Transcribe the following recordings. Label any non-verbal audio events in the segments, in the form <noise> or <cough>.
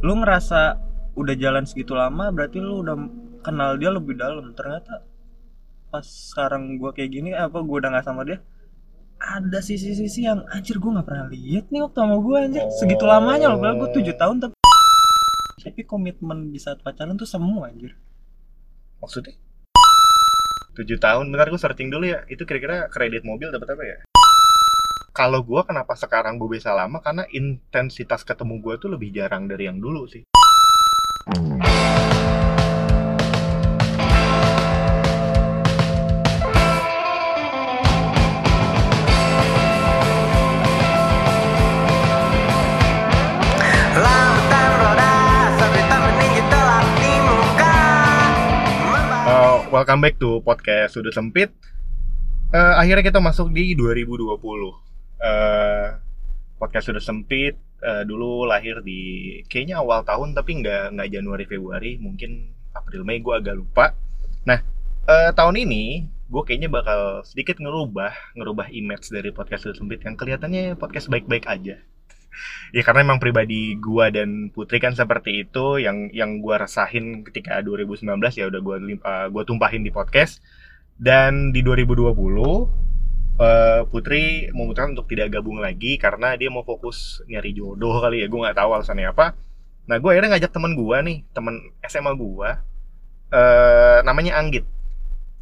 lu ngerasa udah jalan segitu lama berarti lu udah kenal dia lebih dalam ternyata pas sekarang gua kayak gini apa gua udah nggak sama dia ada sisi-sisi yang anjir gua nggak pernah lihat nih waktu sama gua anjir segitu lamanya loh padahal gua tujuh tahun tapi tapi komitmen di saat pacaran tuh semua anjir Maksudnya? 7 tahun, bentar gue searching dulu ya. Itu kira-kira kredit mobil dapat apa ya? Kalau gue kenapa sekarang gue bisa lama? Karena intensitas ketemu gue tuh lebih jarang dari yang dulu sih. Uh, welcome back to podcast Sudut Sempit. Uh, akhirnya kita masuk di 2020. Uh, podcast Sudut Sempit uh, dulu lahir di kayaknya awal tahun tapi nggak nggak Januari Februari, mungkin April Mei gue agak lupa. Nah uh, tahun ini gue kayaknya bakal sedikit ngerubah ngerubah image dari podcast Sudut Sempit yang kelihatannya podcast baik-baik aja. Ya karena emang pribadi gua dan Putri kan seperti itu yang yang gua rasain ketika 2019 ya udah lim- uh, gua tumpahin di podcast dan di 2020 uh, Putri memutuskan untuk tidak gabung lagi karena dia mau fokus nyari jodoh kali ya. Gua nggak tahu alasannya apa. Nah gua akhirnya ngajak teman gua nih teman SMA gua. Eh namanya Anggit.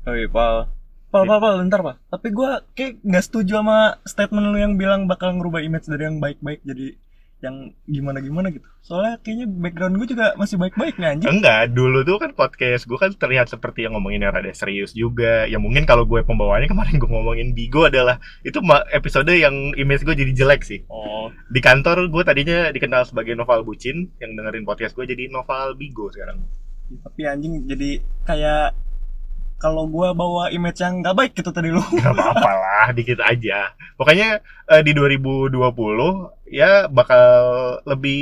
oh iya pal. Pal pal pal bentar pak tapi gua kayak nggak setuju sama statement lu yang bilang bakal ngerubah image dari yang baik-baik. Jadi yang gimana-gimana gitu soalnya kayaknya background gue juga masih baik-baik nih anjing Enggak, dulu tuh kan podcast gue kan terlihat seperti yang ngomongin yang rada serius juga. Ya mungkin kalau gue pembawaannya <laughs> kemarin gue ngomongin Bigo adalah itu episode yang image gue jadi jelek sih. oh Di kantor gue tadinya dikenal sebagai novel bucin, yang dengerin podcast gue jadi novel Bigo sekarang. tapi anjing jadi kayak kalau gua bawa image yang nggak baik gitu tadi lu Gak apa-apa lah, dikit aja. Pokoknya eh, di 2020 ya bakal lebih,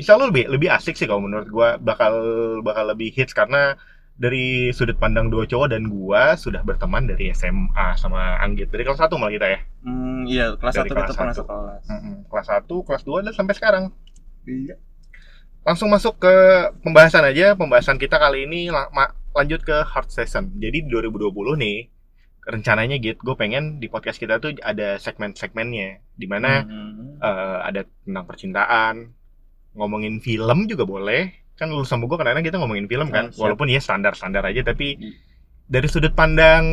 insya Allah lebih lebih asik sih kalau menurut gue bakal bakal lebih hits karena dari sudut pandang dua cowok dan gua sudah berteman dari SMA sama Anggit dari kelas 1 malah kita ya. hmm, iya kelas Dari satu kelas kita pernah satu. sekelas Kelas 1, kelas 2 dan sampai sekarang. iya Langsung masuk ke pembahasan aja. Pembahasan kita kali ini lanjut ke hard session. Jadi di 2020 nih rencananya gitu, gue pengen di podcast kita tuh ada segmen-segmennya di mana Mhm. eh, ada tentang percintaan, ngomongin film juga boleh. Kan lu sama gue kadang kita ngomongin film kan, Oh, siap. walaupun ya standar-standar aja tapi Hmm. dari sudut pandang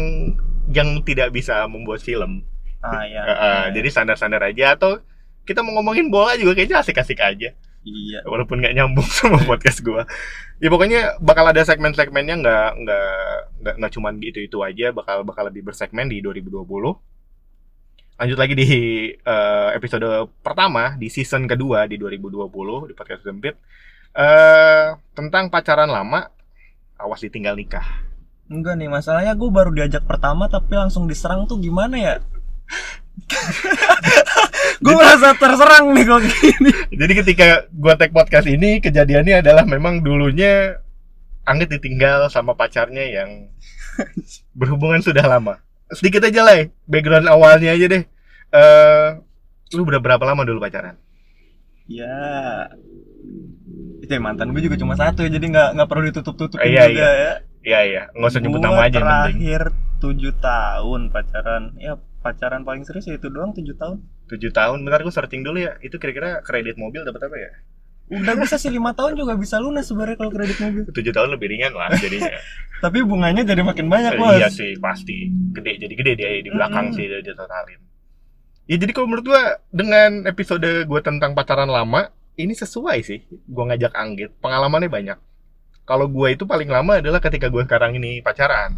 yang tidak bisa membuat film. ah ya Eh, eh, jadi standar-standar aja atau kita mau ngomongin bola juga kayaknya asik-asik aja iya. Walaupun nggak nyambung <laughs> sama podcast gua. Ya pokoknya bakal ada segmen-segmennya nggak nggak nggak nggak cuman gitu itu aja. Bakal bakal lebih bersegmen di 2020 lanjut lagi di eh, episode pertama di season kedua di 2020 di podcast sempit. Eh tentang pacaran lama awas ditinggal nikah. Enggak nih masalahnya gue baru diajak pertama tapi langsung diserang tuh gimana ya <laughs> <laughs> gue merasa terserang nih kok gini jadi ketika gua tag podcast ini kejadiannya adalah memang dulunya Anggit ditinggal sama pacarnya yang berhubungan sudah lama. Sedikit aja lah, ya, background awalnya aja deh. Eh, lu udah berapa lama dulu pacaran? ya itu ya mantan gue juga cuma satu ya jadi nggak nggak perlu ditutup tutupin Iya, juga ya Iya iya, nggak usah nyebut nama aja terakhir tujuh tahun pacaran ya pacaran paling serius ya itu doang tujuh tahun Tujuh tahun, bentar gue searching dulu ya. Itu kira-kira kredit mobil dapat apa ya? udah bisa sih lima tahun juga bisa lunas sebenarnya kalau kredit mobil Tujuh tahun lebih ringan lah jadinya. <laughs> tapi bunganya jadi makin banyak Eh, bos iya sih pasti, gede jadi gede dia di belakang Mm-mm. sih dia totalin. Ya jadi kalau menurut gua dengan episode gua tentang pacaran lama ini sesuai sih. Gua ngajak Anggit, pengalamannya banyak. Kalau gua itu paling lama adalah ketika gua sekarang ini pacaran.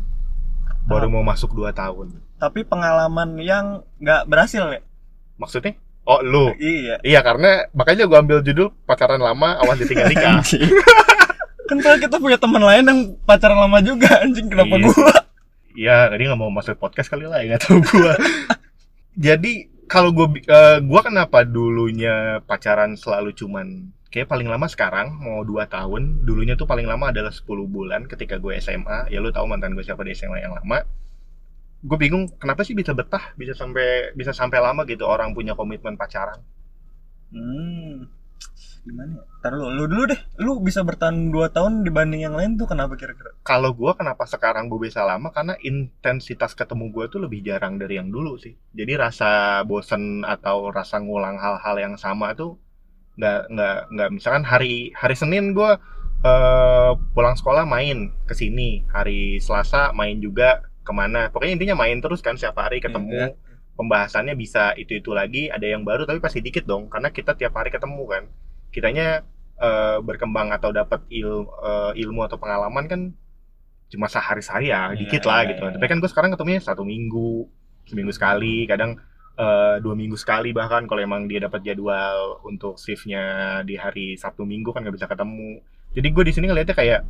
Baru mau masuk 2 tahun. Tapi pengalaman yang nggak berhasil ya Maksudnya? Oh, lu. iya Iya, karena makanya gua ambil judul pacaran lama awas ditinggal nikah. <laughs> Kan kita punya teman lain yang pacaran lama juga anjing kenapa Iya. gua Iya, tadi nggak mau masuk podcast kali lah, ya, nggak tahu gua. <laughs> Jadi kalau gua eh, gua kenapa dulunya pacaran selalu cuman kayak paling lama sekarang mau 2 tahun, dulunya tuh paling lama adalah 10 bulan ketika gue SMA. Ya lu tahu mantan gue siapa di SMA yang lama. Gue bingung kenapa sih bisa betah, bisa sampai bisa sampai lama gitu orang punya komitmen pacaran. hmm. gimana ya? Ntar lu, lu dulu deh. Lu bisa bertahan 2 tahun dibanding yang lain tuh kenapa kira-kira? kalau gua kenapa sekarang gue bisa lama karena intensitas ketemu gue tuh lebih jarang dari yang dulu sih jadi rasa bosen atau rasa ngulang hal-hal yang sama tuh nggak nggak nggak misalkan hari hari Senin gua eh, pulang sekolah main ke sini hari Selasa main juga ke mana. Pokoknya intinya main terus kan setiap hari ketemu. Iya. pembahasannya bisa itu itu lagi ada yang baru tapi pasti dikit dong karena kita tiap hari ketemu kan. Kitanya eh, berkembang atau dapat il- eh, ilmu atau pengalaman kan cuma sehari-hari ya Iya, dikit lah iya, gitu. tapi kan gue sekarang ketemunya satu minggu seminggu sekali kadang eh, dua minggu sekali bahkan kalau emang dia dapat jadwal untuk shiftnya di hari Sabtu Minggu kan nggak bisa ketemu. Jadi gue di sini ngeliatnya kayak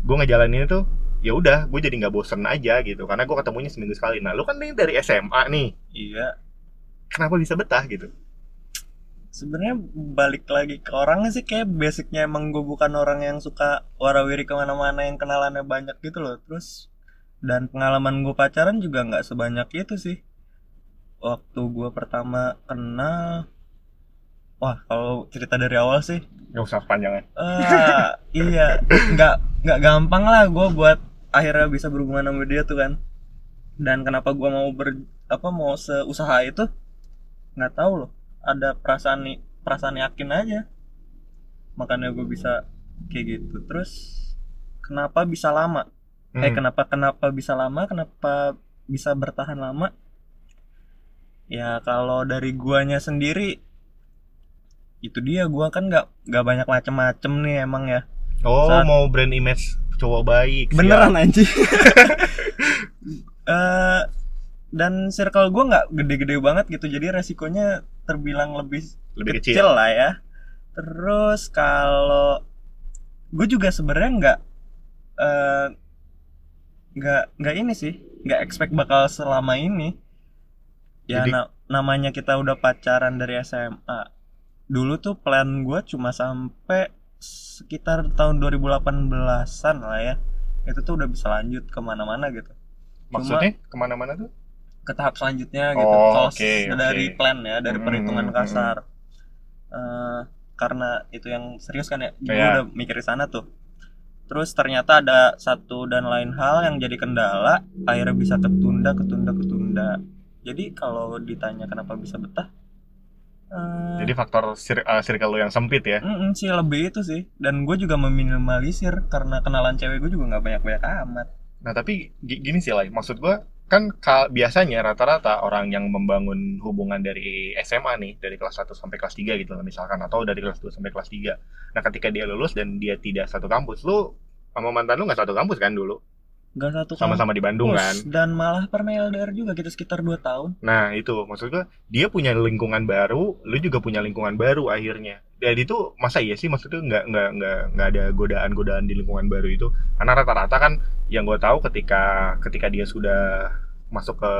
gue ngejalanin itu ya udah gue jadi nggak bosen aja gitu karena gue ketemunya seminggu sekali nah lu kan nih dari SMA nih Iya. kenapa bisa betah gitu Sebenarnya balik lagi ke orangnya sih kayak basicnya emang gue bukan orang yang suka warawiri ke mana-mana yang kenalannya banyak gitu loh. Terus dan pengalaman gue pacaran juga nggak sebanyak itu sih. Waktu gue pertama kenal, wah kalau cerita dari awal sih nggak usah panjangan Eh, iya, nggak nggak gampang lah gue buat akhirnya bisa berhubungan sama dia tuh kan. Dan kenapa gue mau ber apa mau seusaha itu nggak tahu loh. Ada perasaan perasaan yakin aja. Makanya gue bisa kayak gitu. Terus kenapa bisa lama? Eh Hmm. kenapa kenapa bisa lama? Kenapa bisa bertahan lama? Ya kalau dari guanya sendiri itu dia gua kan nggak nggak banyak macem-macem nih emang ya oh Saat- mau brand image cowok baik siap. beneran anjing. <laughs> Eh, dan circle gua nggak gede-gede banget gitu jadi resikonya terbilang lebih lebih kecil, lah ya. Terus kalau gue juga sebenarnya nggak eh, nggak nggak ini sih nggak expect bakal selama ini. Ya Jadi- na- namanya kita udah pacaran dari SMA dulu tuh plan gue cuma sampai sekitar tahun 2018an lah ya. Itu tuh udah bisa lanjut ke mana-mana gitu. Maksudnya? Ke mana-mana tuh? Ke tahap selanjutnya gitu. Oh, oke, dari plan ya dari Hmm, perhitungan hmm, kasar. Eh, karena itu yang serius kan ya? Gue Iya. udah mikir di sana tuh. Terus ternyata ada satu dan lain hal yang jadi kendala akhirnya bisa ketunda ketunda ketunda. Jadi kalau ditanya kenapa bisa betah eh, jadi faktor sir- uh, circle lu yang sempit ya mm-mm sih lebih itu sih dan gue juga meminimalisir karena kenalan cewek gue juga nggak banyak banyak amat Nah tapi gi- gini sih lah, maksud gua kan ka- biasanya rata-rata orang yang membangun hubungan dari SMA nih, dari kelas 1 sampai kelas 3 gitu lah misalkan, atau dari kelas 2 sampai kelas 3. Nah ketika dia lulus dan dia tidak satu kampus, lu sama mantan lu nggak satu kampus kan dulu? Nggak satu Sama-sama di Bandung kan? dan malah pernah LDR juga kita sekitar 2 tahun Nah itu, maksud gua dia punya lingkungan baru, lu juga punya lingkungan baru akhirnya. Dan itu masa iya sih maksudnya nggak nggak nggak nggak ada godaan-godaan di lingkungan baru itu? Karena rata-rata kan yang gue tahu ketika ketika dia sudah masuk ke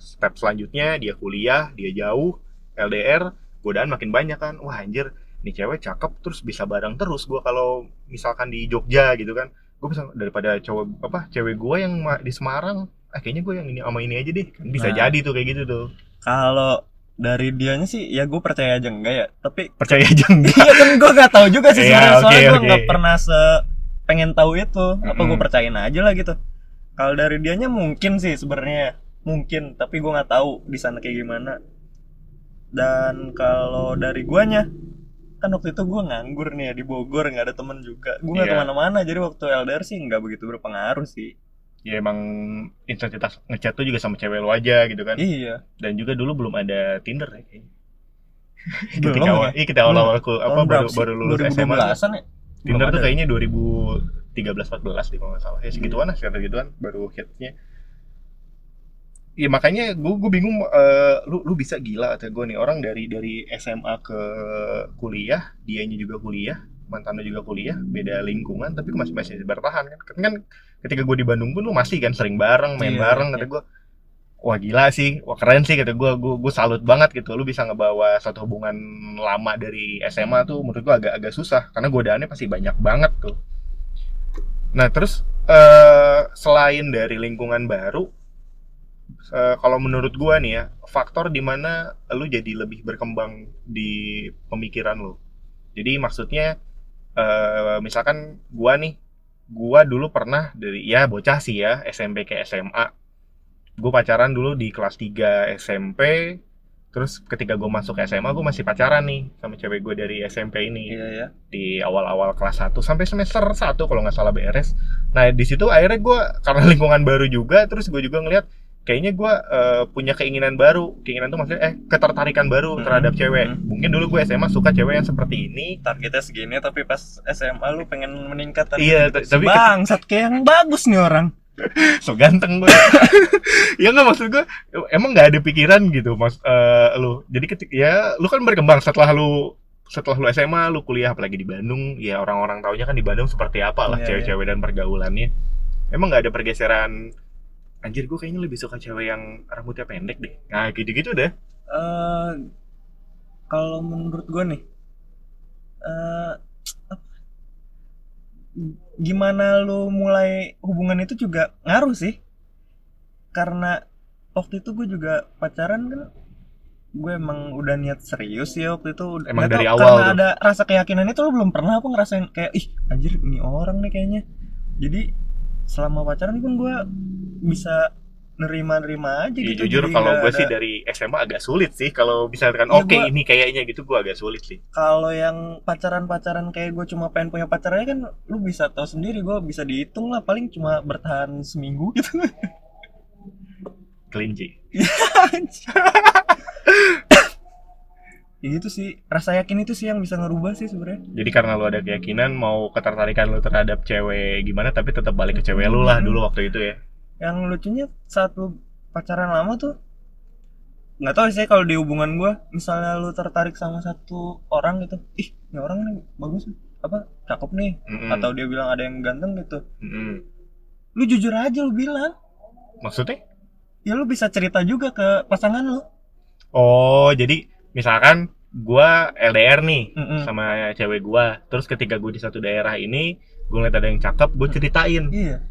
step selanjutnya, dia kuliah, dia jauh, LDR, godaan makin banyak kan. Wah anjir, nih cewek cakep terus bisa bareng terus gua kalau misalkan di Jogja gitu kan. Gue bisa daripada cowok apa cewek gue yang di Semarang ah kayaknya gue yang ini sama ini aja deh bisa Nah. jadi tuh kayak gitu tuh Kalau dari dianya sih ya gue percaya aja enggak ya. Tapi percaya aja <laughs> enggak iya kan gue gak tahu juga sih Iya, sebenarnya soalnya gue oke. nggak pernah se pengen tahu itu. Apa gue Mm-mm. percayain aja lah gitu. Kalau dari dianya mungkin sih sebenarnya mungkin. Tapi gue nggak tahu di sana kayak gimana. Dan kalau dari guanya kan waktu itu gue nganggur nih ya di Bogor nggak ada temen juga. Gue nggak Iya. ke mana-mana jadi waktu LDR sih nggak begitu berpengaruh sih. Ya emang intensitas ngechat tuh juga sama cewek lu aja gitu kan. Iya. Dan juga dulu belum ada Tinder ya kayaknya. <laughs> Belum awal, ya? iya kita awal-awal ku- apa baru baru lulus SMA 2012-an ya? Tinder tuh kayaknya 2013 14 deh kalau nggak salah. Ya segituan lah sekitar segituan baru hitsnya Iya makanya gue gue bingung eh, lu lu bisa gila atau gue nih. Orang dari dari SMA ke kuliah dianya juga kuliah mantannya juga kuliah beda lingkungan tapi masih masih bertahan kan. Kan kan ketika gue di Bandung pun lu masih kan sering bareng main Iya, bareng iya. kata gue wah gila sih wah keren sih kata gue gue gue salut banget gitu. Lu bisa ngebawa satu hubungan lama dari SMA tuh menurut gue agak agak susah karena godaannya pasti banyak banget tuh. Nah terus eh selain dari lingkungan baru eh, kalau menurut gua nih ya faktor di mana lu jadi lebih berkembang di pemikiran lu Jadi maksudnya eh misalkan gua nih, gua dulu pernah dari ya bocah sih ya SMP ke SMA. Gue pacaran dulu di kelas 3 SMP. Terus ketika gue masuk SMA, gue masih pacaran nih sama cewek gue dari SMP ini Iya ya. di awal-awal kelas 1 sampai semester 1 kalau nggak salah beres. Nah di situ akhirnya gue karena lingkungan baru juga, terus gue juga ngeliat kayaknya gue eh, punya keinginan baru, keinginan tuh maksudnya eh ketertarikan baru Hmm. terhadap cewek. Hmm. Mungkin dulu gue SMA suka cewek yang seperti ini. Targetnya segini tapi pas SMA lu pengen meningkat tapi Iya, tapi ket- bangsat kayak yang bagus nih orang. <laughs> so ganteng gue. <laughs> ya nggak maksud gue emang nggak ada pikiran gitu mas eh, lu. Jadi ketika ya lu kan berkembang setelah lu setelah lu SMA, lu kuliah apalagi di Bandung, ya orang-orang taunya kan di Bandung seperti apa lah Iya, cewek-cewek dan pergaulannya. Emang nggak ada pergeseran anjir gue kayaknya lebih suka cewek yang rambutnya pendek deh. Nah, gitu-gitu deh. eh kalau menurut gue nih eh apa? gimana lu mulai hubungan itu juga ngaruh sih karena waktu itu gue juga pacaran kan gue emang udah niat serius ya waktu itu Emang dari tahu, awal karena tuh? ada rasa keyakinan itu lu belum pernah apa ngerasain kayak ih anjir ini orang nih kayaknya jadi selama pacaran pun gue bisa nerima-nerima aja Ya, gitu jujur Jadi kalau gue ada- sih dari SMA agak sulit sih kalau misalkan Iya, oke gua- ini kayaknya gitu gue agak sulit sih. kalau yang pacaran-pacaran kayak gue cuma pengen punya pacarnya kan lu bisa tahu sendiri gue bisa dihitung lah paling cuma bertahan seminggu gitu Kelinci. <laughs> ya gitu sih rasa yakin itu sih yang bisa ngerubah sih sebenarnya Jadi karena lu ada keyakinan mau ketertarikan lu terhadap cewek gimana tapi tetap balik ke cewek lu lah Hmm. dulu waktu itu ya. Yang lucunya saat lu pacaran lama tuh nggak tahu sih kalau di hubungan gue misalnya lu tertarik sama satu orang gitu ih ini orang nih bagus apa cakep nih Mm-mm. atau dia bilang ada yang ganteng gitu Mm-mm. lu jujur aja lu bilang Maksudnya? ya lu bisa cerita juga ke pasangan lu Oh, jadi misalkan gua LDR nih Mm-mm. sama cewek gua, terus ketika gua di satu daerah ini, gua ngeliat ada yang cakep, gua ceritain. iya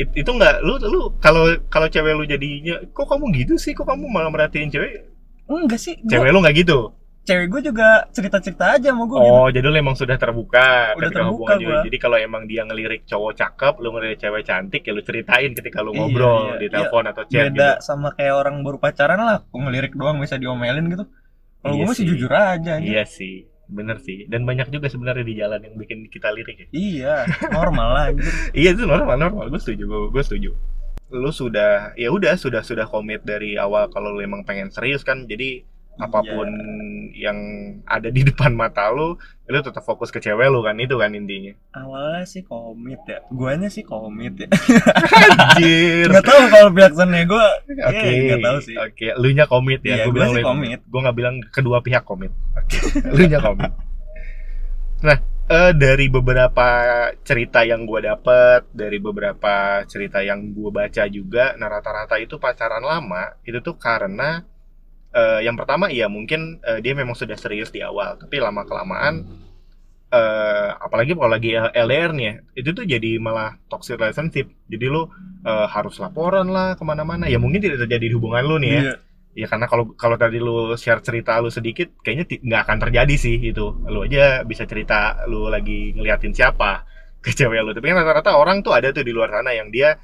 It- itu nggak lu lu kalau kalau cewek lu jadinya kok kamu gitu sih? Kok kamu malah merhatiin cewek? enggak sih gua- Cewek lu nggak gitu? cewek gue juga cerita-cerita aja sama gue gitu. Oh, jadi lu emang sudah terbuka Udah ketika terbuka hubungan juga. gua. Jadi kalau emang dia ngelirik cowok cakep, lu ngelirik cewek cantik, ya lu ceritain ketika lu Iya, ngobrol iya, di iya. telepon atau chat Beda gitu. sama kayak orang baru pacaran lah, ngelirik doang bisa diomelin gitu. Kalau Iya gue masih sih. jujur aja. anjir. Iya sih, bener sih. Dan banyak juga sebenarnya di jalan yang bikin kita lirik ya. Iya, normal lah. <laughs> Iya itu normal normal. Gue setuju, gue setuju. Lu sudah, ya udah sudah sudah komit dari awal kalau lu emang pengen serius kan. Jadi apa pun Iya. yang ada di <laughs> depan mata lu, lu tetap fokus ke cewek lu kan itu kan intinya. Awalnya sih komit ya. Guanya sih komit ya. Anjir. <laughs> Gak tahu kalau pihak sana gue. Oke, Iya, nggak tahu sih. Oke, lu nya komit ya. Gua gua bilang lu- komit. Gua nggak bilang kedua pihak komit. Oke, <laughs> lu nya komit. Nah, eh, dari beberapa cerita yang gua dapet, dari beberapa cerita yang gua baca juga, nah rata-rata itu pacaran lama itu tuh karena eh, yang pertama ya mungkin eh, dia memang sudah serius di awal, tapi lama kelamaan eh apalagi kalau lagi LDR nih ya, itu tuh jadi malah toxic relationship. Jadi lu eh, harus laporan lah ke mana-mana. Ya mungkin tidak terjadi di hubungan lu nih ya. Iya. Ya karena kalau kalau tadi lu share cerita lu sedikit, kayaknya nggak akan terjadi sih itu. Lu aja bisa cerita lu lagi ngeliatin siapa <laughs> ke cewek lu. Tapi kan rata-rata orang tuh ada tuh di luar sana yang dia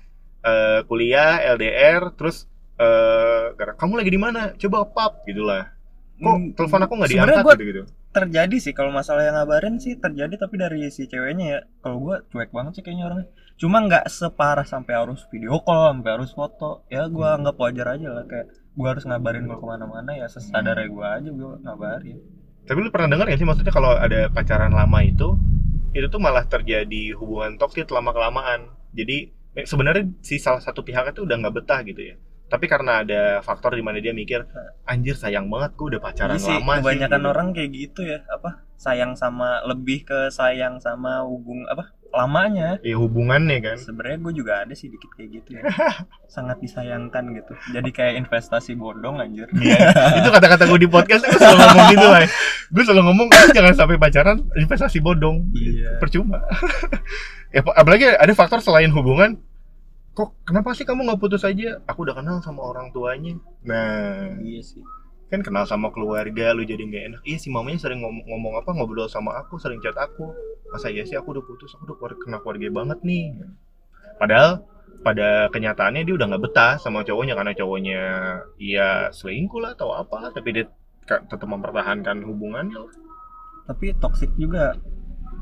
eh, kuliah LDR terus eh gara- kamu lagi di mana? Coba pap gitulah. Kok Hmm, telepon aku nggak diangkat gua- gitu-gitu. terjadi sih kalau masalah yang ngabarin sih terjadi tapi dari si ceweknya ya kalau gue cuek banget sih kayaknya orangnya cuma nggak separah sampai harus video call sampai harus foto ya gue Hmm. anggap wajar aja lah kayak gue harus ngabarin gue ke mana-mana ya sesadarnya gue aja gue ngabarin Tapi lu pernah dengar gak sih maksudnya kalau ada pacaran lama itu itu tuh malah terjadi hubungan toksik lama kelamaan. Jadi eh, sebenarnya si salah satu pihak itu udah nggak betah gitu ya. Tapi karena ada faktor di mana dia mikir anjir sayang banget gue udah pacaran Iya sih lama kebanyakan sih. orang kayak gitu ya apa sayang sama lebih ke sayang sama hubung apa lamanya Ya hubungannya kan. sebenarnya gue juga ada sih dikit kayak gitu ya <laughs> sangat disayangkan gitu jadi kayak investasi bodong anjir Iya, itu kata-kata gue di podcast gue selalu ngomong gitu <laughs> lah. Gue selalu ngomong "Ah, jangan sampai pacaran investasi bodong. Iya. Percuma. <laughs> ya apalagi ada faktor selain hubungan. Kok kenapa sih kamu nggak putus aja? Aku udah kenal sama orang tuanya. Nah, iya sih kan kenal sama keluarga lu jadi nggak enak iya si mamanya sering ngomong, ngomong apa ngobrol sama aku sering chat aku masa iya sih aku udah putus aku udah keluar- kena keluarga banget nih padahal pada kenyataannya dia udah nggak betah sama cowoknya karena cowoknya iya selingkuh lah atau apa tapi dia tetap mempertahankan hubungannya lah. tapi toxic juga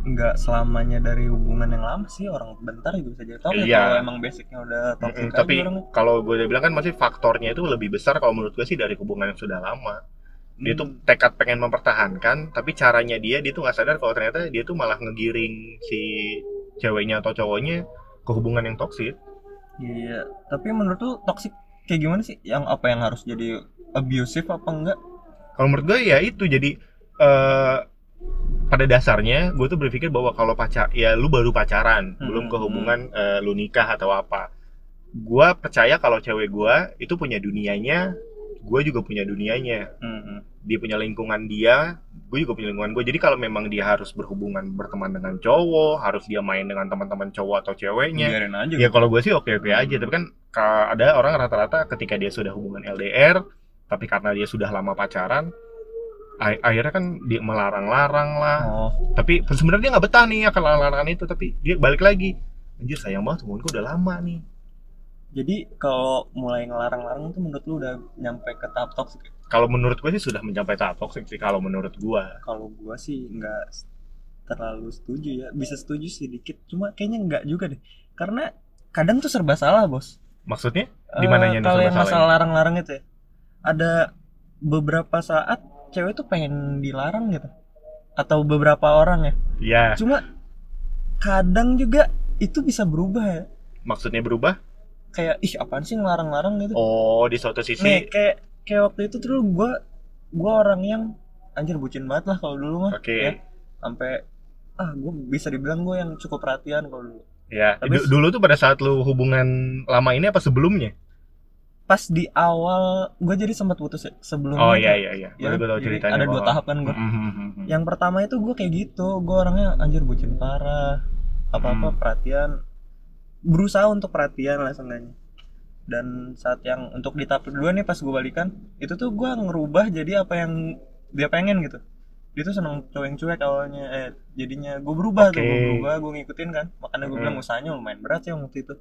nggak selamanya dari hubungan yang lama sih orang bentar juga bisa jadi toxic Iya. kalau emang basicnya udah toxic Mm-mm, aja tapi kalau gue udah bilang kan masih faktornya itu lebih besar kalau menurut gue sih dari hubungan yang sudah lama dia tuh Hmm. tekad pengen mempertahankan tapi caranya dia dia tuh nggak sadar kalau ternyata dia tuh malah ngegiring si ceweknya atau cowoknya ke hubungan yang toksik Iya, tapi menurut lu toxic kayak gimana sih? Yang apa yang harus jadi abusive apa enggak? kalau menurut gue ya itu jadi eh pada dasarnya gue tuh berpikir bahwa kalau pacar ya lu baru pacaran Hmm, belum ke hmm. hubungan eh, lu nikah atau apa. Gue percaya kalau cewek gue itu punya dunianya gue juga punya dunianya. Hmm, dia punya lingkungan dia gue juga punya lingkungan gue jadi kalau memang dia harus berhubungan berteman dengan cowok harus dia main dengan teman-teman cowok atau ceweknya biarin aja. ya kalau gue sih oke oke aja. Tapi kan ka- ada orang rata-rata ketika dia sudah hubungan LDR tapi karena dia sudah lama pacaran akhirnya kan dia melarang-larang lah Oh, tapi sebenarnya dia nggak betah nih akan larangan itu tapi dia balik lagi anjir sayang banget gue udah lama nih jadi kalau mulai ngelarang-larang tuh menurut lu udah nyampe ke tahap ya? kalau menurut gue sih sudah mencapai tahap toxic sih kalau menurut gue Kalau gua sih nggak terlalu setuju ya. Bisa setuju sedikit, cuma kayaknya nggak juga deh. Karena kadang tuh serba salah, Bos. maksudnya Eh, Di mananya nih kalau serba yang masalah larang-larang itu ya. Ada beberapa saat cewek tuh pengen dilarang gitu. Atau beberapa orang ya. ya Cuma kadang juga itu bisa berubah ya. maksudnya berubah Kayak ih apaan sih ngelarang-larang gitu. oh di suatu sisi Nih kayak kayak waktu itu tuh gua gua orang yang anjir bucin banget lah kalau dulu mah. oke ya. Sampai ah gue bisa dibilang gue yang cukup perhatian kalau dulu. ya Tapi- Du- dulu tuh pada saat lu hubungan lama ini apa sebelumnya Pas di awal gue jadi sempat putus sebelumnya. oh tuh. iya iya iya Ya, gue tahu ceritanya ada dua bahwa- tahap kan gue. Mm, mm, mm, mm. Yang pertama itu gue kayak gitu, gue orangnya anjir bucin parah, apa-apa Hmm. perhatian, berusaha untuk perhatian lah seenggaknya. Dan saat yang untuk di tahap kedua nih pas gue balikan, itu tuh gue ngerubah jadi apa yang dia pengen gitu. Dia tuh seneng cowok yang cuek awalnya, eh jadinya gue berubah tuh, Oke. gue berubah, gue ngikutin kan. Makanya gue Hmm. bilang usahanya lumayan berat sih waktu itu.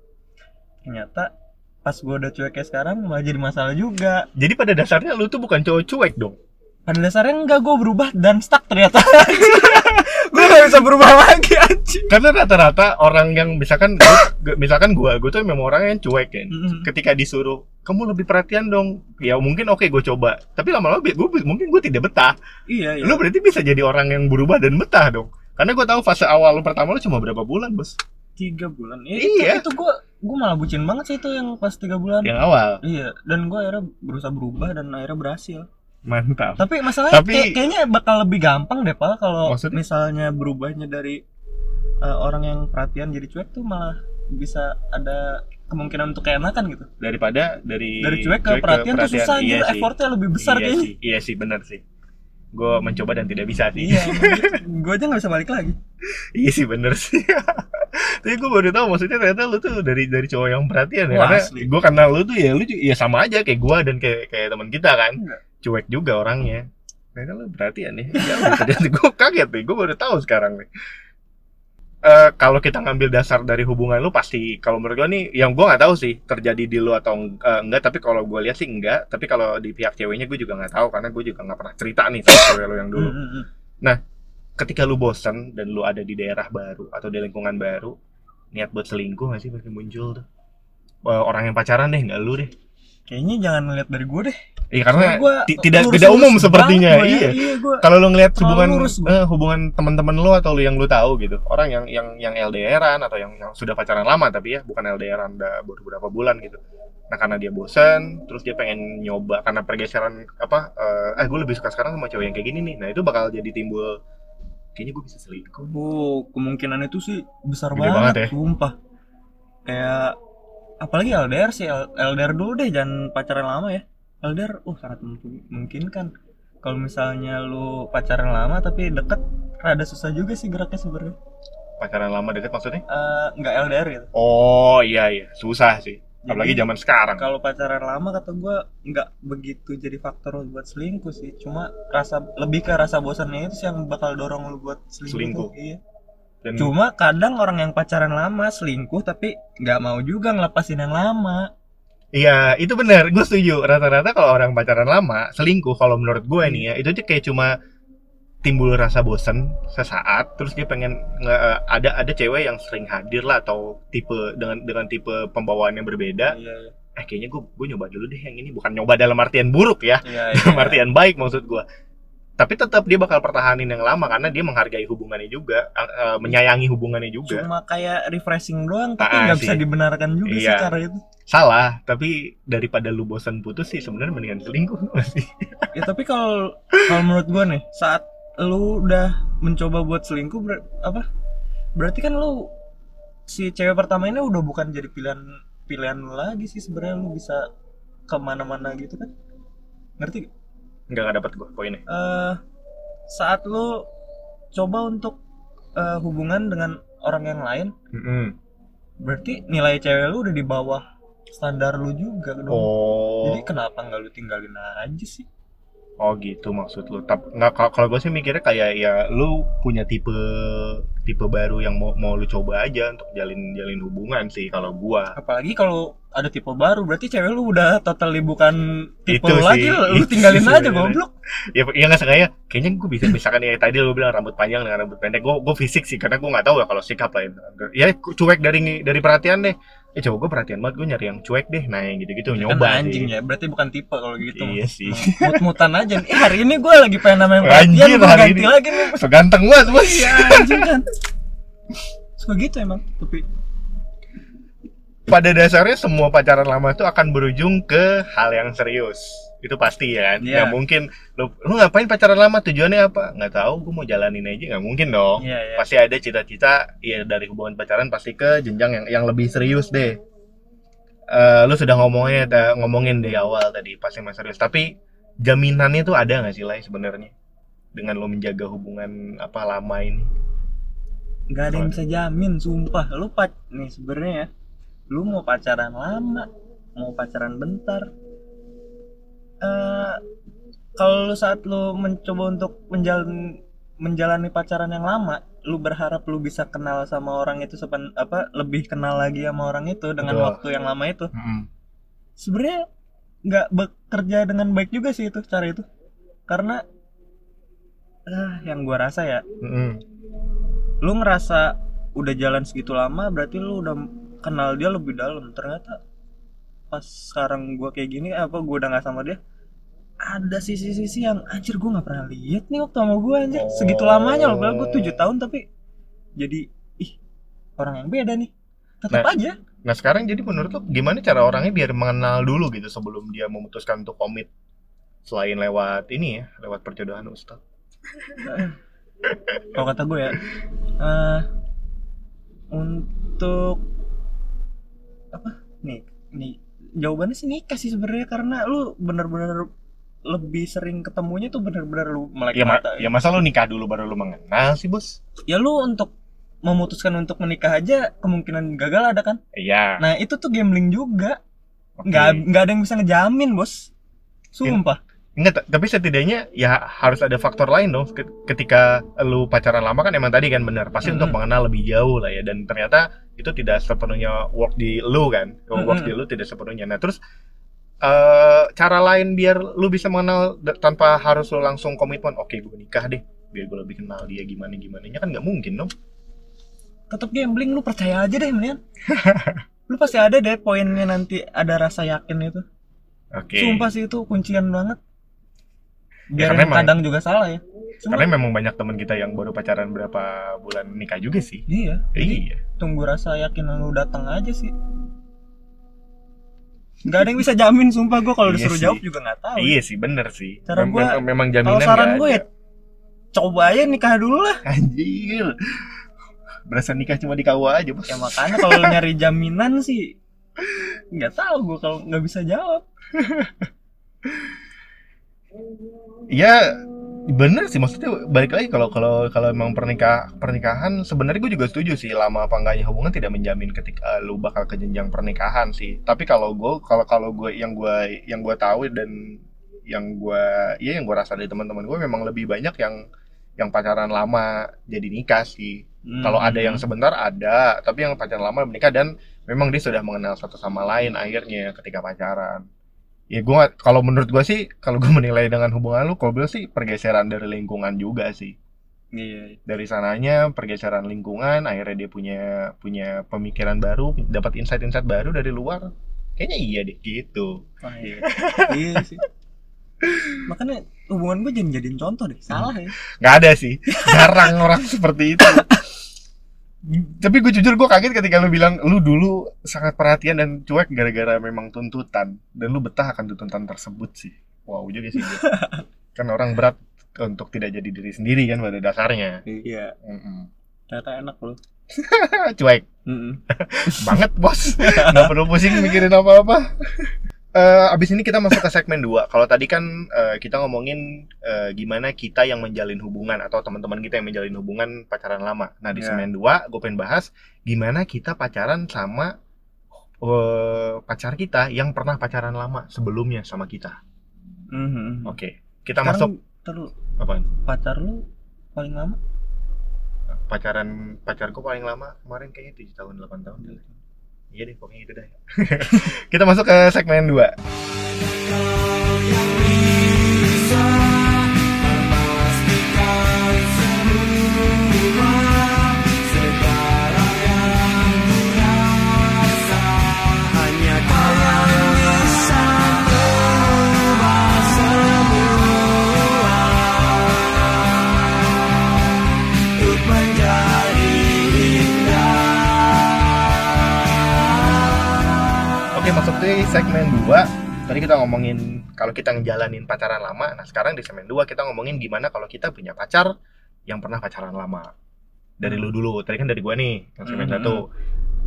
Ternyata pas gue udah cuek kayak sekarang malah jadi masalah juga. jadi pada dasarnya lu tuh bukan cowok cuek dong Pada dasarnya enggak gue berubah dan stuck ternyata. <laughs> gue gak bisa berubah lagi anjing. karena rata-rata orang yang misalkan gua- gua- misalkan gua gua tuh memang orang yang cuek kan ketika disuruh kamu lebih perhatian dong ya mungkin oke gue coba tapi lama-lama gue mungkin gue tidak betah Iya, iya. lu berarti bisa jadi orang yang berubah dan betah dong karena gue tahu fase awal lu pertama lu cuma berapa bulan bos tiga bulan. Ya, Iya. Itu, itu gue gue malah bucin banget sih itu yang pas tiga bulan. yang awal Iya. Dan gue akhirnya berusaha berubah dan akhirnya berhasil. mantap Tapi masalahnya Tapi- kayak- kayaknya bakal lebih gampang deh pak kalau misalnya berubahnya dari eh, orang yang perhatian jadi cuek tuh malah bisa ada kemungkinan untuk keenakan gitu. daripada dari Dari cuek ke perhatian, tuh susah iya gitu, sih. effortnya lebih besar iya kayaknya. sih iya sih benar sih gue mencoba dan tidak bisa sih. Iya, <laughs> gue aja nggak bisa balik lagi. iya sih bener sih. <laughs> Tapi gue baru tahu maksudnya ternyata lu tuh dari dari cowok yang perhatian ya. Wah, karena gue kenal lu tuh ya lu ya sama aja kayak gue dan kayak kayak teman kita kan. Enggak. cuek juga orangnya. Ternyata lu perhatian nih. <laughs> Ya, ternyata gue kaget nih gue baru tahu sekarang nih Eh, kalau kita ngambil dasar dari hubungan lu pasti kalau menurut gue nih yang gue nggak tahu sih terjadi di lu atau eh, enggak tapi kalau gue lihat sih enggak. Tapi kalau di pihak ceweknya gue juga nggak tahu karena gue juga nggak pernah cerita nih sama cewek lu yang dulu. Hmm. ketika lu bosan dan lu ada di daerah baru atau di lingkungan baru niat buat selingkuh gak sih? Pasti muncul tuh. Eh, orang yang pacaran deh nggak lu deh. Kayaknya jangan ngeliat dari gue deh. Iya karena Gua tidak tidak umum sepertinya gua ya. iya Iya, kalau lu ngeliat Terlalu hubungan eh, hubungan teman-teman lu atau lu yang lu tahu gitu orang yang yang yang LDRan atau yang, yang sudah pacaran lama tapi ya bukan LDRan udah beberapa bulan gitu nah karena dia bosan terus dia pengen nyoba karena pergeseran apa eh, eh gue lebih suka sekarang sama cewek yang kayak gini nih nah itu bakal jadi timbul kayaknya gue bisa selingkuh Oh, kemungkinan itu sih besar Gede banget, banget ya. sumpah. Kayak apalagi LDR sih, LDR dulu deh, jangan pacaran lama ya. LDR, uh sangat mungkin mungkinkan. Kalau misalnya lu pacaran lama tapi deket, rada susah juga sih geraknya sebenarnya. pacaran lama deket maksudnya Eh, nggak LDR gitu. Oh iya iya susah sih. apalagi Jadi, zaman sekarang kalau pacaran lama kata gue nggak begitu jadi faktor buat selingkuh sih cuma rasa lebih ke rasa bosannya itu sih yang bakal dorong lu buat selingkuh, Selingkuh. iya dan cuma kadang orang yang pacaran lama selingkuh tapi nggak mau juga ngelepasin yang lama Iya, itu benar. Gue setuju. Rata-rata kalau orang pacaran lama, selingkuh kalau menurut gue nih ya, itu tuh kayak cuma timbul rasa bosen sesaat, terus dia pengen nge- ada ada cewek yang sering hadir lah atau tipe dengan dengan tipe pembawaan yang berbeda. iya iya Eh kayaknya gue gue nyoba dulu deh yang ini, bukan nyoba dalam artian buruk ya, iya, <laughs> dalam artian baik maksud gue. Tapi tetap dia bakal pertahanin yang lama karena dia menghargai hubungannya juga, eh, menyayangi hubungannya juga. cuma kayak refreshing doang tapi Ah, nggak bisa dibenarkan juga Iya. cara itu Salah, tapi daripada lu bosan putus sih sebenarnya mendingan selingkuh <laughs> nggak sih. ya tapi kalau kalau menurut gua nih saat lu udah mencoba buat selingkuh ber- apa berarti kan lu si cewek pertama ini udah bukan jadi pilihan pilihan lu lagi sih sebenarnya lu bisa ke mana-mana gitu kan ngerti gak? Nggak nggak dapat gue poinnya. Eh, saat lu coba untuk eh, hubungan dengan orang yang lain Mm-mm. berarti nilai cewek lu udah di bawah standar lu juga dong Oh, jadi kenapa nggak lu tinggalin aja sih oh gitu maksud lu. Tapi nggak kalau gue sih mikirnya kayak ya lu punya tipe tipe baru yang mau mau lu coba aja untuk jalin jalin hubungan sih kalau gua. apalagi kalau ada tipe baru berarti cewek lu udah totally bukan tipe Itu lu sih, lagi lu itu tinggalin sih aja goblok Ya ya nggak sengaja. Kayaknya gue bisa misalkan ya tadi lu bilang rambut panjang dengan rambut pendek. Gue gue fisik sih karena gue nggak tahu ya kalau sikap lain. Ya cuek dari dari perhatian deh. Eh coba gue perhatian banget gue nyari yang cuek deh. Nah yang gitu-gitu nyoba kan anjing sih. ya berarti bukan tipe kalau gitu Iya sih. mut-mutan aja nih. Eh, hari ini gue lagi pengen namanya Anjir, perhatian gue ganti ini. lagi nih So ganteng banget bos. iya anjing kan suka gitu emang tapi pada dasarnya semua pacaran lama itu akan berujung ke hal yang serius itu pasti ya kan? Iya. nggak mungkin lu, lu ngapain pacaran lama? Tujuannya apa? Nggak tahu gue mau jalanin aja nggak mungkin dong. Iya iya. Pasti ada cita-cita ya dari hubungan pacaran pasti ke jenjang yang yang lebih serius deh. Eh, lu sudah ngomongnya da- ngomongin dari awal tadi pasti masih serius. Tapi jaminannya tuh ada nggak sih lah sebenarnya? Dengan lo menjaga hubungan apa lama ini? Nggak ada yang bisa jamin sumpah. Lu pac nih sebenarnya ya lu mau pacaran lama mau pacaran bentar eh kalau saat lu mencoba untuk menjalani menjalani pacaran yang lama lu berharap lu bisa kenal sama orang itu sepen apa lebih kenal lagi sama orang itu dengan Betul. waktu yang lama itu sebenarnya nggak bekerja dengan baik juga sih itu cara itu karena ah yang gua rasa ya Mm-mm. lu ngerasa udah jalan segitu lama berarti lu udah kenal dia lebih dalam ternyata pas sekarang gua kayak gini apa gua udah nggak sama dia ada sisi-sisi yang anjir gua nggak pernah lihat nih waktu sama gua anjir. Segitu lamanya loh padahal gua tujuh tahun tapi jadi ih orang yang beda nih. Tetap Nah. aja. Nah sekarang jadi menurut lo gimana cara orangnya biar mengenal dulu gitu sebelum dia memutuskan untuk komit? Selain lewat ini ya lewat perjodohan Ustaz. <laughs> kalau kata gue ya eh, untuk apa? Nih nih jawabannya sih nikah sih sebenarnya karena lu bener-bener lebih sering ketemunya tuh bener-bener lu melek Ya, ma- mata ya masa lo nikah dulu baru lo mengenal sih bos? ya lu untuk memutuskan untuk menikah aja kemungkinan gagal ada kan Iya. nah itu tuh gambling juga oke. nggak nggak ada yang bisa ngejamin bos sumpah Enggak, ta- tapi setidaknya ya harus ada faktor lain dong. Ket- Ketika lu pacaran lama kan emang tadi kan benar, pasti untuk Mm-mm. mengenal lebih jauh lah ya. Dan ternyata itu tidak sepenuhnya work di lu kan, work Mm-mm. di lu tidak sepenuhnya. Nah terus eh cara lain biar lu bisa mengenal tanpa harus lu langsung komitmen. Oke, gue nikah deh, biar gue lebih kenal dia gimana gimana. kan nggak mungkin dong. tetap gambling lu percaya aja deh mendingan <laughs> lu pasti ada deh poinnya nanti ada rasa yakin itu Oke. Sumpah sih itu kuncian banget. Ya, Biar karena yang emang- kadang juga salah ya. Cuma, Karena memang banyak teman kita yang baru pacaran berapa bulan nikah juga sih. iya, Iya. tunggu rasa yakin lu datang aja sih. Gak ada yang bisa jamin sumpah gue kalau Iya disuruh sih. jawab juga nggak tahu. Iya sih, bener sih. Cara mem- memang Kalau jaminan saran nggak gue ya coba aja nikah dulu lah. Anjir. Berasa nikah cuma di KUA aja, Bos. Ya makanya kalau nyari jaminan sih nggak tahu gue kalau nggak bisa jawab. <laughs> Ya bener sih maksudnya balik lagi kalau kalau kalau emang pernikah pernikahan sebenarnya gue juga setuju sih lama apa enggaknya hubungan tidak menjamin ketika lu bakal ke jenjang pernikahan sih. Tapi kalau gue kalau kalau gue yang gue yang gue tahu dan yang gue ya yang gue rasa dari teman-teman gue memang lebih banyak yang yang pacaran lama jadi nikah sih. Kalau ada yang Hmm. sebentar ada tapi yang pacaran lama menikah dan memang dia sudah mengenal satu sama lain akhirnya ketika pacaran ya gue kalau menurut gue sih kalau gue <laughs> menilai dengan hubungan lu kalau sih pergeseran dari lingkungan juga sih. Iya dari sananya pergeseran lingkungan akhirnya dia punya punya pemikiran baru dapat insight-insight baru dari luar kayaknya iya deh gitu. Wah, iya. <laughs> iya. Sih. Makanya hubungan gue jangan jadiin contoh deh salah ya. Nggak ada sih. Jarang orang seperti itu <laughs> tapi gue jujur gue kaget ketika lu bilang lu dulu sangat perhatian dan cuek gara-gara memang tuntutan. Dan lu betah akan tuntutan tersebut sih. Wow juga sih. <laughs> Kan orang berat untuk tidak jadi diri sendiri kan pada dasarnya. Iya. Mm-mm. ternyata enak loh <laughs> cuek. <laughs> Banget bos. Nggak perlu pusing mikirin apa-apa Eh, abis ini kita masuk ke segmen 2 kalau tadi kan eh, kita ngomongin eh, gimana kita yang menjalin hubungan atau teman-teman kita yang menjalin hubungan pacaran lama nah di Ya. segmen 2 gue pengen bahas gimana kita pacaran sama eh, pacar kita yang pernah pacaran lama sebelumnya sama kita Mhm. oke kita masuk Sekarang, terus apaan pacar lu paling lama pacaran pacarku paling lama kemarin kayaknya 7 tahun 8 tahun. Iya deh pokoknya itu deh. <laughs> Kita masuk ke segmen 2. Masuk di segmen 2. Tadi kita ngomongin kalau kita ngejalanin pacaran lama. Nah, sekarang di segmen 2 kita ngomongin gimana kalau kita punya pacar yang pernah pacaran lama. Dari lu dulu. Tadi kan dari gua nih, yang segmen Hmm. 1.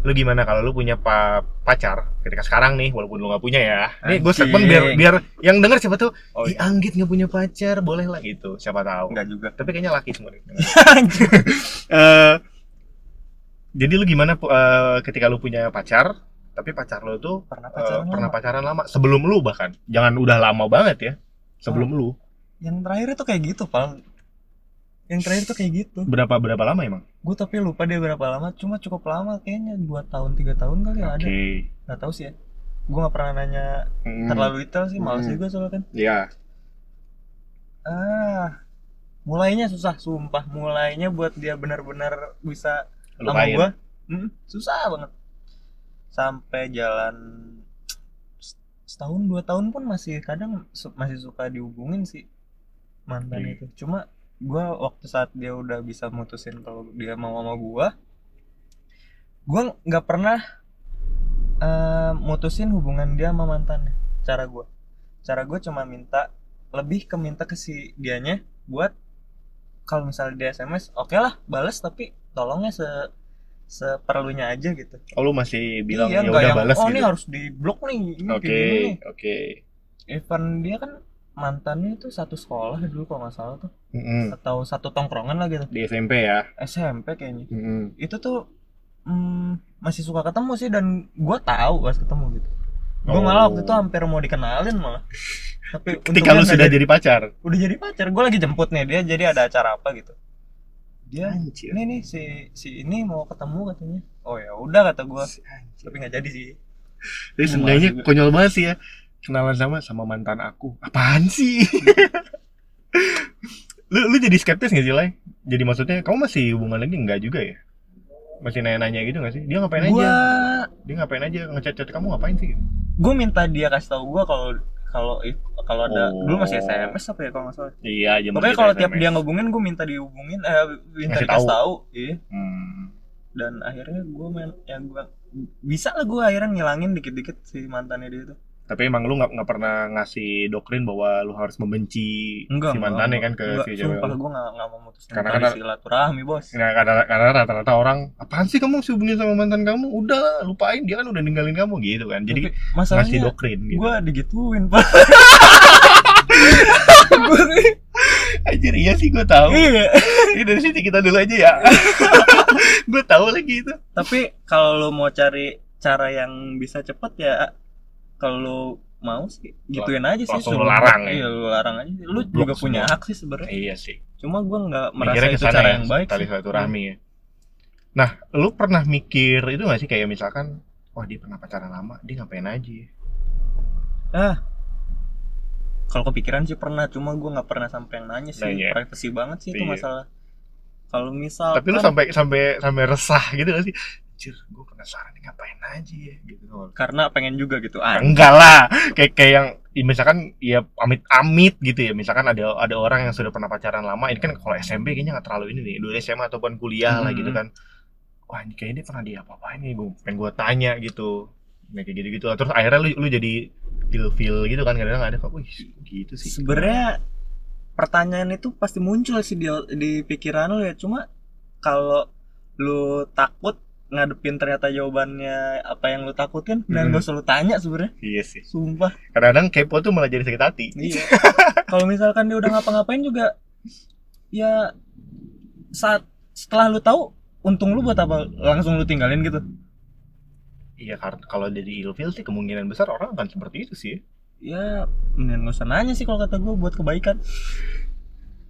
Lu gimana kalau lu punya pa- pacar ketika sekarang nih walaupun lu nggak punya ya. Nih gue segmen biar biar yang denger siapa tuh, oh "Ih, Anggit nggak punya pacar, boleh lah gitu." Siapa tahu. enggak juga Tapi kayaknya laki semua nih. <laughs> Eh, jadi lu gimana eh, ketika lu punya pacar, tapi pacar lu tuh pernah eh, pacaran pernah lama. pacaran lama sebelum lu bahkan. Jangan udah lama banget ya. Sebelum lu. yang terakhir itu kayak gitu pal yang terakhir tuh kayak gitu Berapa berapa lama emang? gue tapi lupa dia berapa lama cuma cukup lama kayaknya dua tahun tiga tahun kali ya ada nggak tahu sih ya gue nggak pernah nanya Hmm. terlalu detail sih males Hmm. juga soalnya kan Iya. ah mulainya susah sumpah mulainya buat dia benar-benar bisa sama Lupain. gua hmm, susah banget sampai jalan setahun dua tahun pun masih kadang su- masih suka dihubungin sih mantan Hmm. itu cuma gua waktu saat dia udah bisa mutusin kalau dia mau sama gua gua nggak pernah eh, mutusin hubungan dia sama mantannya cara gua cara gua cuma minta lebih ke minta ke si dianya buat kalau misalnya dia SMS oke lah balas tapi tolongnya se seperlunya aja gitu Oh lu masih bilang iya, ya udah yang, balas oh gitu. ini harus di blok nih ini Oke, oke. even dia kan mantannya itu satu sekolah dulu kalau nggak salah tuh Mm-mm. atau satu tongkrongan lah gitu Di SMP ya. SMP kayaknya Mm-mm. itu tuh mm, masih suka ketemu sih dan gua tahu pas ketemu gitu gua Oh. malah waktu itu hampir mau dikenalin malah tapi <laughs> Ketika lu sudah jadi pacar. udah jadi pacar gue lagi jemput nih dia jadi ada acara apa gitu dia Anjir. ini nih si si ini mau ketemu katanya oh ya udah kata gue tapi nggak jadi sih Jadi Gua sebenarnya konyol banget sih ya. Kenalan sama sama mantan aku. Apaan sih? <laughs> lu lu jadi skeptis gak sih, Lai? Jadi maksudnya kamu masih hubungan lagi enggak juga ya? Masih nanya-nanya gitu gak sih? Dia ngapain gue aja? Dia ngapain aja ngechat-chat kamu ngapain sih? gue minta dia kasih tahu gue kalau kalau kalau ada Oh. dulu masih SMS apa ya kalau nggak salah Iya, jam pokoknya kalau tiap dia ngehubungin gue minta dihubungin eh minta Ngasih dikasih tahu. tahu iya Hmm. dan akhirnya gue main yang gue bisa lah gue akhirnya ngilangin dikit-dikit si mantannya dia tuh Tapi emang lu nggak nggak pernah ngasih doktrin bahwa lu harus membenci enggak si mantannya kan ke si cewek sumpah gue nggak nggak mau mutusin Karena kan- silaturahmi bos Nah, karena, karena rata-rata orang apaan sih kamu hubungin sama mantan kamu? Udah lah, lupain dia kan udah ninggalin kamu gitu kan. Jadi Tapi ngasih masalahnya doktrin gitu. gue digituin pak <laughs> Anjir iya sih gue tahu. iya Ini dari sini kita dulu aja ya. <laughs> gue tahu lagi itu. tapi kalau lu mau cari cara yang bisa cepet ya kalau lu mau sih gituin aja sih langsung lu larang ya? iya lu larang aja lu Blok juga punya semua. hak sih sebenarnya Iya sih. cuma gua nggak merasa Mikirnya itu cara ya, yang baik tali sih. silaturahmi ya. Nah, lu pernah mikir itu gak sih kayak misalkan, wah dia pernah pacaran lama, dia ngapain aja? ya? ah kalau kepikiran sih pernah cuma gua nggak pernah sampai yang nanya sih Nanya. privacy banget sih itu Iya. masalah kalau misal Tapi lu sampai sampai sampai resah gitu gak sih? Anjir, gue penasaran nih ngapain aja ya gitu. karena pengen juga gitu ah Enggak lah, kayak kayak yang ya misalkan ya amit-amit gitu ya. Misalkan ada ada orang yang sudah pernah pacaran lama, ini kan kalau SMP kayaknya nggak terlalu ini nih. Dulu SMA ataupun kuliah lah gitu Hmm. kan. Wah, ini kayaknya dia pernah dia apa-apain nih, gue pengen gue tanya gitu. Nah, kayak gitu-gitu. Terus akhirnya lu lu jadi feel-feel gitu kan kadang-kadang ada kok, wih gitu sih. sebenarnya pertanyaan itu pasti muncul sih di, di pikiran lu ya cuma kalau lu takut ngadepin ternyata jawabannya apa yang lu takutin dan Hmm. gak usah lu tanya sebenarnya Iya sih. sumpah Kadang-kadang kepo tuh malah jadi sakit hati. iya kalau misalkan dia udah ngapa-ngapain juga ya saat setelah lu tahu untung lu buat apa langsung lu tinggalin gitu Iya, karena kalau jadi ilfeel sih kemungkinan besar orang akan seperti itu sih. ya mendingan gak usah nanya sih kalau kata gue buat kebaikan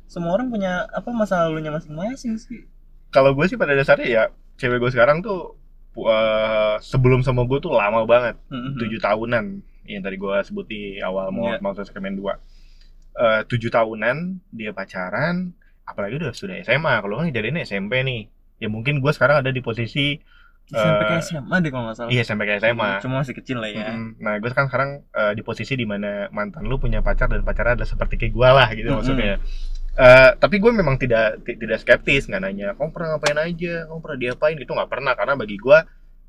semua orang punya apa masa lalunya masing-masing sih kalau gue sih pada dasarnya ya cewek gue sekarang tuh uh, sebelum sama gue tuh lama banget Mhm. tujuh tahunan yang tadi gue sebut di awal mau Iya. mau segmen dua Eh, tujuh tahunan dia pacaran apalagi udah sudah SMA kalau kan jadinya SMP nih ya mungkin gue sekarang ada di posisi SMP ke Eh, SMA deh kalau nggak salah iya SMP ke SMA cuma masih kecil lah ya Mm-mm. Nah, gue kan sekarang eh, di posisi di mana mantan lu punya pacar dan pacarnya adalah seperti kayak gue lah gitu Mm-mm. maksudnya. Eh, tapi gue memang tidak ti- tidak skeptis nggak nanya kamu pernah ngapain aja? Kamu pernah diapain? Itu nggak pernah karena bagi gue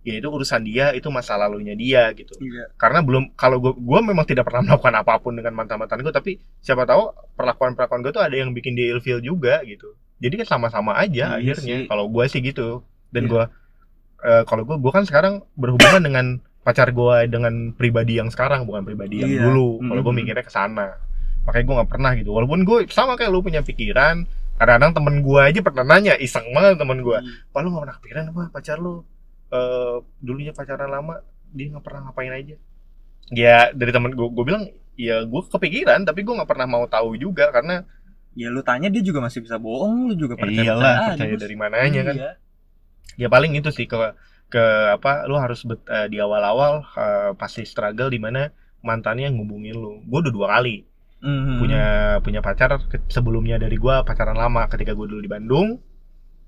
ya itu urusan dia itu masa lalunya dia gitu. Iya. Karena belum kalau gue gue memang tidak pernah <laughs> melakukan apa pun dengan mantan mantan gue tapi siapa tahu perlakuan perlakuan gue tuh ada yang bikin dia ilfeel juga gitu. Jadi kan sama-sama aja Iya akhirnya kalau gue sih gitu. Dan Iya. gue eh, kalau gue gue kan sekarang berhubungan dengan pacar gue dengan pribadi yang sekarang bukan pribadi yang Iya. dulu. Kalau gue mikirnya ke sana makanya gue nggak pernah gitu. Walaupun gue sama kayak lu punya pikiran kadang-kadang temen gue aja pernah nanya iseng banget temen gue Pak lu gak pernah kepikiran apa pacar lu? Eh dulunya pacaran lama dia nggak pernah ngapain aja. Ya dari temen gue gue bilang ya gue kepikiran tapi gue nggak pernah mau tahu juga karena ya lu tanya dia juga masih bisa bohong lu juga percaya iyalah percaya dari mananya kan. Iya. ya paling itu sih ke ke apa lu harus bet- eh, di awal-awal eh, pasti struggle di mana mantannya ngubungin lu. Gue udah dua kali Mhm. punya punya pacar sebelumnya dari gua pacaran lama ketika gue dulu di Bandung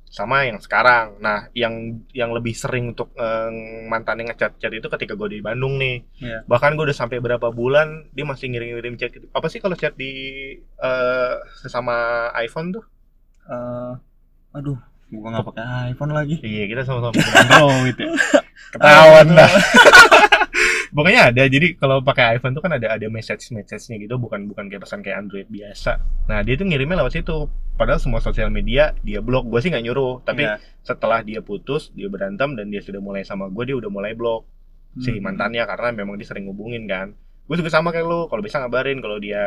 sama yang sekarang. Nah, yang yang lebih sering untuk eh, mantan yang ngechat chat itu ketika gue di Bandung nih. Iya. Bahkan gue udah sampai berapa bulan dia masih ngirim-ngirim chat gitu. Apa sih kalau chat di eh, sesama iPhone tuh? Eh, aduh gua nggak pakai iPhone lagi Iya, kita sama-sama <laughs> Android ya. Ah, Ketahuan dah. Pokoknya ada. Jadi kalau pakai iPhone tuh kan ada ada message message-nya gitu, bukan bukan kayak pesan kayak Android biasa. Nah, dia tuh ngirimnya lewat situ. Padahal semua sosial media dia blok. Gue sih nggak nyuruh, tapi Iya. setelah dia putus, dia berantem dan dia sudah mulai sama gue, dia udah mulai blok si Hmm. mantannya karena memang dia sering ngubungin kan. Gue juga sama kayak lu, kalau bisa ngabarin kalau dia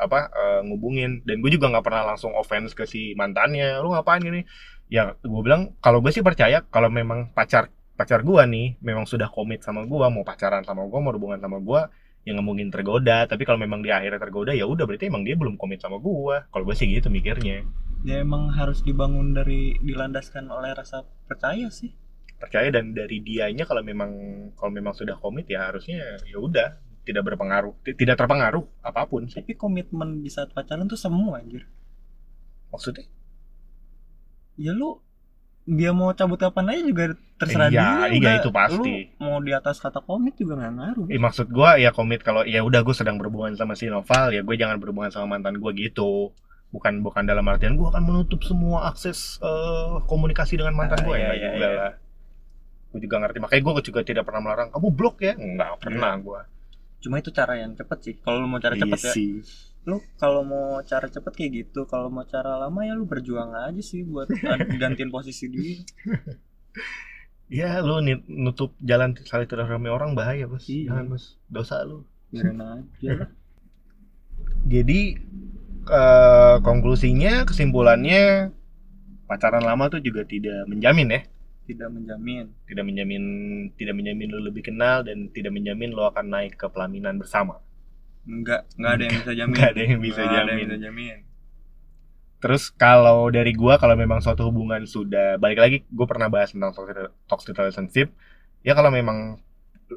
apa eh, ngubungin dan gue juga nggak pernah langsung offense ke si mantannya. Lu ngapain gini? Ya gue bilang kalau gue sih percaya kalau memang pacar pacar gue nih memang sudah komit sama gue mau pacaran sama gue mau hubungan sama gue ya nggak mungkin tergoda. Tapi kalau memang dia akhirnya tergoda ya udah berarti emang dia belum komit sama gue kalau gue sih gitu mikirnya. Ya emang harus dibangun dari dilandaskan oleh rasa percaya sih. Percaya dan dari dianya kalau memang kalau memang sudah komit ya harusnya ya udah tidak berpengaruh ti- tidak terpengaruh apa pun sih. Tapi komitmen di saat pacaran tuh semua anjir. Maksudnya? Ya lu dia mau cabut kapan aja juga terserah Iya, dia iya, udah. itu pasti. lu mau di atas kata komit juga nggak ngaruh. Eh, maksud gua ya komit kalau ya udah gue sedang berhubungan sama si Noval ya gue jangan berhubungan sama mantan gue gitu. Bukan bukan dalam artian gue akan menutup semua akses eh, komunikasi dengan mantan Ah, gue iya, ya iya, juga iya. lah. Gue juga ngerti makanya gue juga tidak pernah melarang. Kamu blok ya? Nggak pernah gue cuma itu cara yang cepet sih. Kalau lu mau cara cepet ya. sih lu kalau mau cara cepet kayak gitu kalau mau cara lama ya lu berjuang aja sih buat <laughs> gantiin posisi dia. Ya lu nutup jalan silaturahmi orang bahaya bos. Iya. jangan bos. Dosa lu. Biarin aja. Lah jadi eh, konklusinya kesimpulannya pacaran lama tuh juga tidak menjamin ya. Tidak menjamin. Tidak menjamin tidak menjamin lo lebih kenal dan tidak menjamin lo akan naik ke pelaminan bersama enggak enggak ada yang bisa jamin. Nggak ada yang bisa Nggak ada yang jamin. bisa jamin. Terus kalau dari gua kalau memang suatu hubungan sudah balik lagi gue pernah bahas tentang toxic, toxic relationship. Ya kalau memang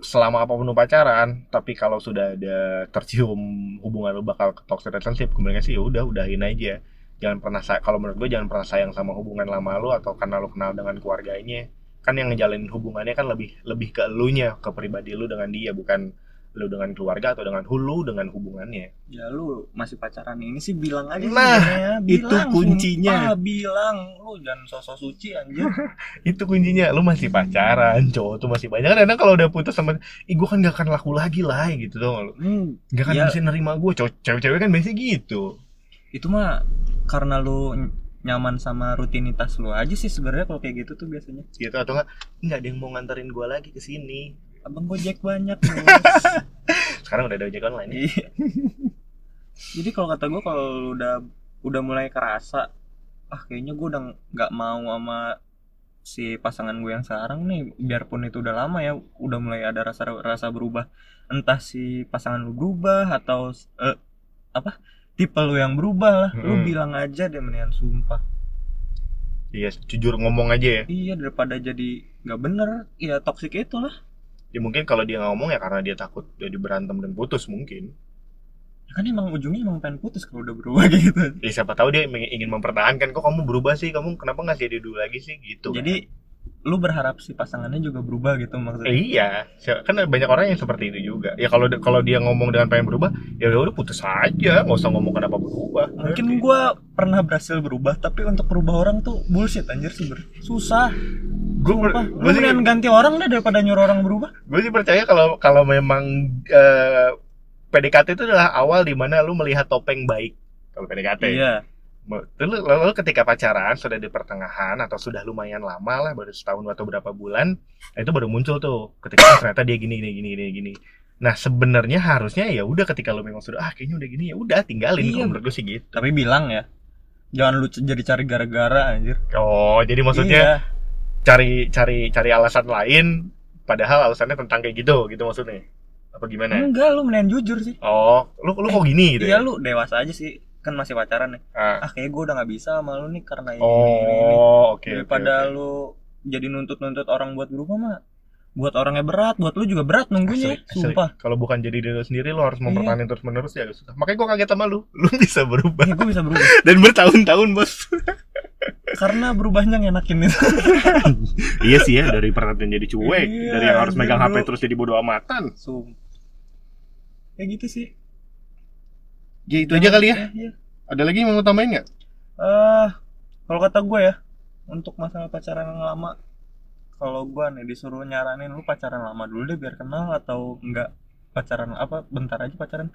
selama apa pun pacaran tapi kalau sudah ada tercium hubungan lu bakal ke toxic relationship kemudian sih ya udah udahin aja. Jangan pernah kalau menurut gue jangan pernah sayang sama hubungan lama lu atau karena lu kenal dengan keluarganya. Kan yang ngejalanin hubungannya kan lebih lebih ke elunya ke pribadi lu dengan dia bukan lu dengan keluarga atau dengan hulu dengan hubungannya? Ya lu masih pacaran. Ini sih bilang aja sih Nah, sebenarnya. itu Bilang, kuncinya. sumpah, bilang. Lu jangan sosok suci anjir. <laughs> Itu kuncinya. Lu masih pacaran cowok tuh masih banyak. Kadang kalau udah putus sama ih gue kan gak akan laku lagi lah gitu dong lu? Hmm, gak akan Ya. bisa nerima cowok cewek-cewek kan biasanya gitu. Itu mah karena lu ny- nyaman sama rutinitas lu aja sih sebenarnya kalau kayak gitu tuh biasanya. Gitu atau enggak nggak ada yang mau nganterin gue lagi ke sini abang gojek banyak <laughs> sekarang udah ada ojek online ya. Iya. Jadi kalau kata gue kalau lu udah udah mulai kerasa, ah kayaknya gue udah nggak mau sama si pasangan gue yang sekarang nih, biarpun itu udah lama ya, udah mulai ada rasa rasa berubah. Entah si pasangan lu berubah atau eh, apa tipe lu yang berubah lah, lu Mm-mm. bilang aja deh mendingan sumpah. iya jujur ngomong aja ya Iya daripada jadi nggak bener, ya toksik itu lah. Ya mungkin kalau dia ngomong ya karena dia takut jadi berantem dan putus mungkin. Ya kan emang ujungnya emang pengen putus kalau udah berubah <laughs> gitu. ya siapa tahu dia ingin mempertahankan kok kamu berubah sih? Kamu kenapa nggak jadi dulu lagi sih? Gitu Jadi lu berharap si pasangannya juga berubah gitu maksudnya. Eh, iya, kan banyak orang yang seperti itu juga. Ya kalau kalau dia ngomong dengan pengen berubah, ya udah putus aja, nggak usah ngomong kenapa berubah. Mungkin gua pernah berhasil berubah, tapi untuk berubah orang tuh bullshit anjir sebenernya. Susah. gue Sumpah. Lu mendingan ganti orang deh daripada nyuruh orang berubah. gue sih percaya kalau kalau memang eh, PDKT itu adalah awal di mana lu melihat topeng baik kalau PDKT. Iya. Lalu, lalu ketika pacaran sudah di pertengahan atau sudah lumayan lama lah baru setahun atau berapa bulan, nah itu baru muncul tuh ketika "Oh, <coughs> ternyata dia gini gini gini gini gini. Nah sebenarnya harusnya ya udah ketika lu memang sudah ah kayaknya udah gini ya udah tinggalin Iya. menurut gue sih gitu. Tapi bilang ya, jangan lu jadi cari gara-gara anjir. Oh jadi maksudnya Iya. cari cari cari alasan lain padahal alasannya tentang kayak gitu gitu maksudnya apa gimana Enggak, lu mendingan jujur sih. oh lu lu kok gini gitu Iya ya lu dewasa aja sih. Kan masih pacaran nih. Ah. Ah, kayak gua udah nggak bisa sama lu nih karena ini, ini, ini, ini. oh oke oke, Daripada oke. lu jadi nuntut-nuntut orang buat berubah mah buat orangnya berat, buat lu juga berat nunggunya. Asli, asli. Sumpah. kalau bukan jadi diri lu sendiri lu harus Iya. mempertahankan terus menerus ya susah makanya gua kaget sama lu <laughs> lu bisa berubah Ya, gue bisa berubah. <laughs> dan bertahun-tahun bos karena berubahnya ngenakin itu. <laughs> iya sih ya dari perhatian jadi cuek Iya, dari yang harus megang dulu. HP terus jadi bodo amatan Sum. Ya gitu sih. Ya itu aja kali ya Iya. ada lagi yang mau tambahin nggak Eh, kalau kata gue ya, untuk masalah pacaran yang lama, kalau gue nih disuruh nyaranin lu pacaran lama dulu deh biar kenal atau enggak pacaran apa bentar aja pacaran.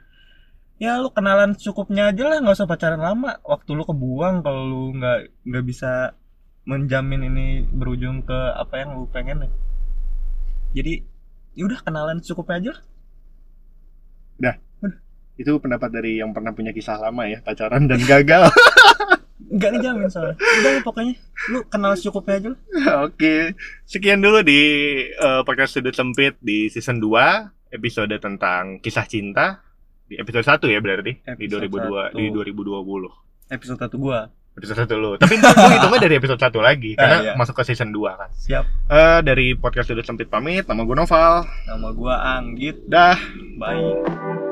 Ya lu kenalan cukupnya aja lah, nggak usah pacaran lama. Waktu lu kebuang kalau lu nggak nggak bisa menjamin ini berujung ke apa yang lu pengen ya. Jadi ya udah kenalan cukupnya aja lah. Itu pendapat dari yang pernah punya kisah lama ya pacaran dan gagal <laughs> Nggak ngejamin soalnya. Udah pokoknya lu kenal secukupnya aja lah. Oke, sekian dulu di eh, podcast sudut sempit di season 2 episode tentang kisah cinta di episode 1 ya berarti di Episode 2002 di satu. 2020 Episode satu gua. episode 1 lu. Tapi gue hitungnya dari episode 1 lagi <laughs> karena Ah, iya. masuk ke season 2 kan. Siap. Eh dari podcast sudut sempit pamit, nama gue Noval. Nama gua Anggit. Dah. Bye.